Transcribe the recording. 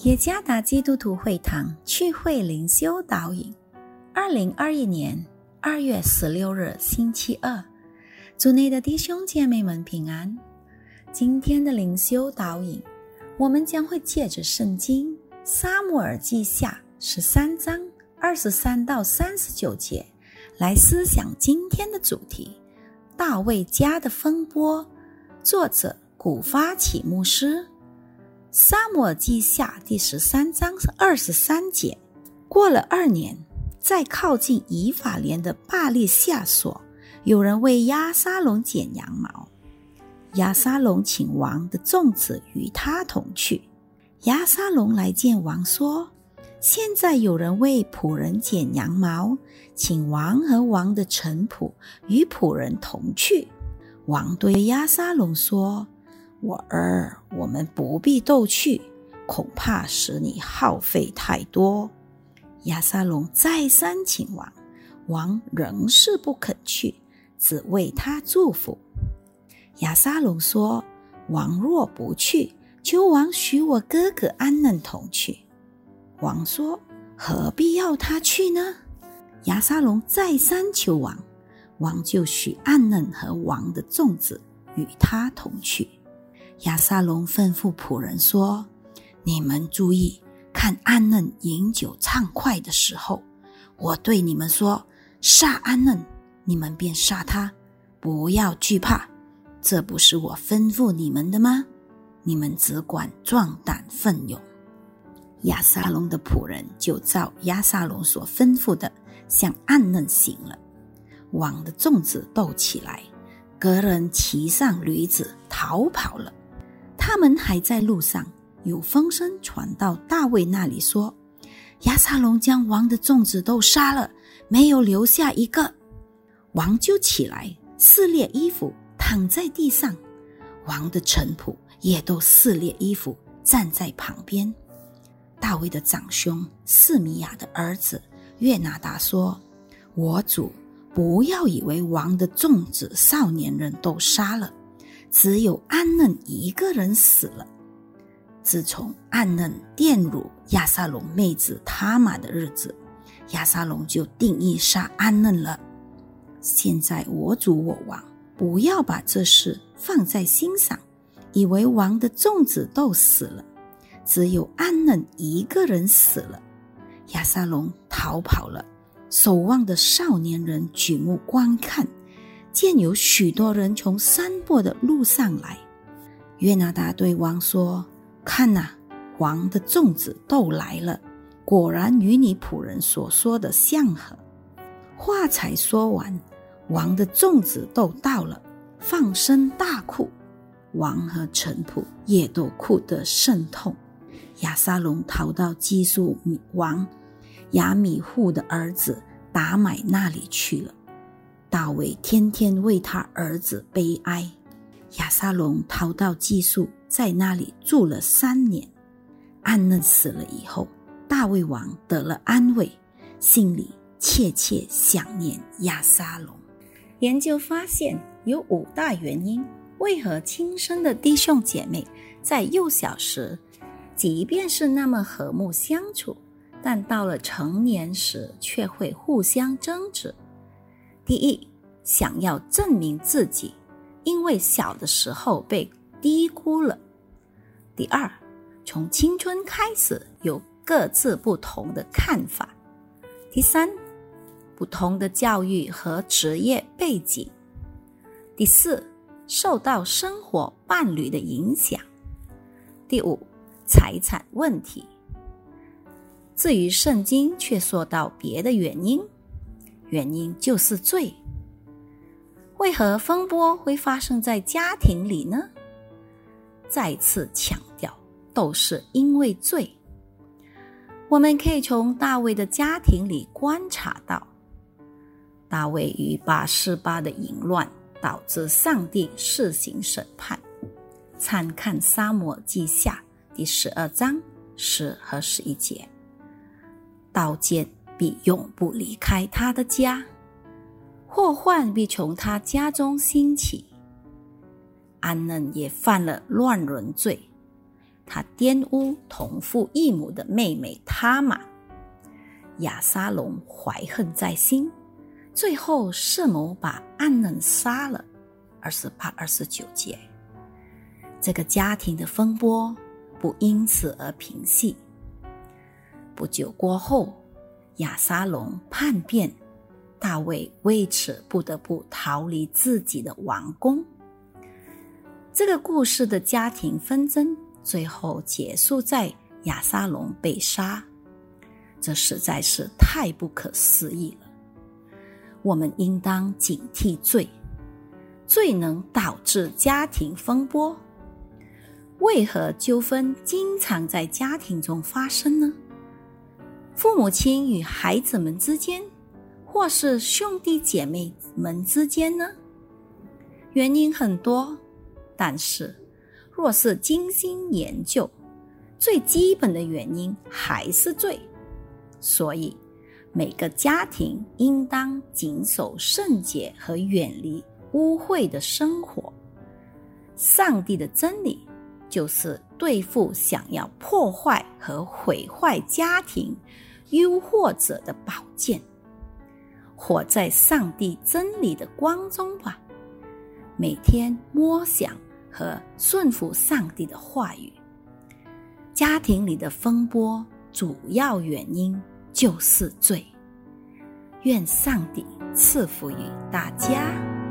耶加达基督徒会堂聚会灵修导引，二零二一年二月十六日星期二，主内的弟兄姐妹们平安。今天的灵修导引，我们将会借着圣经《撒母耳记下》十三章二十三到三十九节来思想今天的主题：大卫家的风波。作者古发起牧师。撒母耳记下第十三章二十三节。过了二年，在靠近以法莲的巴利夏所，有人为亚沙龙剪羊毛。亚沙龙请王的众子与他同去。亚沙龙来见王说：“现在有人为仆人剪羊毛，请王和王的臣仆与仆人同去。”王对亚沙龙说。我儿，我们不必斗去，恐怕使你耗费太多。亚沙龙再三请王，王仍是不肯去，只为他祝福。亚沙龙说：“王若不去，求王许我哥哥安嫩同去。”王说：“何必要他去呢？”亚沙龙再三求王，王就许安嫩和王的众子与他同去。亚撒龙吩咐仆人说：“你们注意看安嫩饮酒畅快的时候，我对你们说，杀安嫩，你们便杀他，不要惧怕。这不是我吩咐你们的吗？你们只管壮胆奋勇。”亚撒龙的仆人就照亚撒龙所吩咐的，向安嫩行了。网的众子斗起来，个人骑上驴子逃跑了。他们还在路上，有风声传到大卫那里，说：“亚撒龙将王的众子都杀了，没有留下一个。”王就起来撕裂衣服，躺在地上。王的臣仆也都撕裂衣服，站在旁边。大卫的长兄示米亚的儿子约拿达说：“我主，不要以为王的众子少年人都杀了。”只有安嫩一个人死了。自从安嫩玷辱亚萨龙妹子他玛的日子，亚萨龙就定义杀安嫩了。现在我主我王不要把这事放在心上，以为王的众子都死了，只有安嫩一个人死了。亚萨龙逃跑了，守望的少年人举目观看。见有许多人从山坡的路上来，约拿达对王说：“看呐，王的众子都来了，果然与你仆人所说的相合。”话才说完，王的众子都到了，放声大哭，王和臣仆也都哭得甚痛。亚沙龙逃到基述王亚米户的儿子达买那里去了。大卫天天为他儿子悲哀。亚沙龙逃到寄宿，在那里住了三年。安嫩死了以后，大卫王得了安慰，心里切切想念亚沙龙。研究发现有五大原因：为何亲生的弟兄姐妹在幼小时，即便是那么和睦相处，但到了成年时却会互相争执？第一，想要证明自己，因为小的时候被低估了。第二，从青春开始有各自不同的看法。第三，不同的教育和职业背景。第四，受到生活伴侣的影响。第五，财产问题。至于圣经，却说到别的原因。原因就是罪。为何风波会发生在家庭里呢？再次强调，都是因为罪。我们可以从大卫的家庭里观察到，大卫与八十八的淫乱导致上帝施行审判。参看《沙漠记下》第十二章十和十一节，刀剑。必永不离开他的家，祸患必从他家中兴起。安嫩也犯了乱伦罪，他玷污同父异母的妹妹他玛。亚沙龙怀恨在心，最后设谋把安嫩杀了。二十八、二十九节，这个家庭的风波不因此而平息。不久过后，亚沙龙叛变，大卫为此不得不逃离自己的王宫。这个故事的家庭纷争最后结束在亚沙龙被杀，这实在是太不可思议了。我们应当警惕罪。最能导致家庭风波。为何纠纷经常在家庭中发生呢？父母亲与孩子们之间，或是兄弟姐妹们之间呢？原因很多，但是若是精心研究，最基本的原因还是罪。所以，每个家庭应当谨守圣洁和远离。污秽的生活，上帝的真理就是对付想要破坏和毁坏家庭诱惑者的宝剑。活在上帝真理的光中吧，每天默想和顺服上帝的话语。家庭里的风波主要原因就是罪。愿上帝赐福于大家。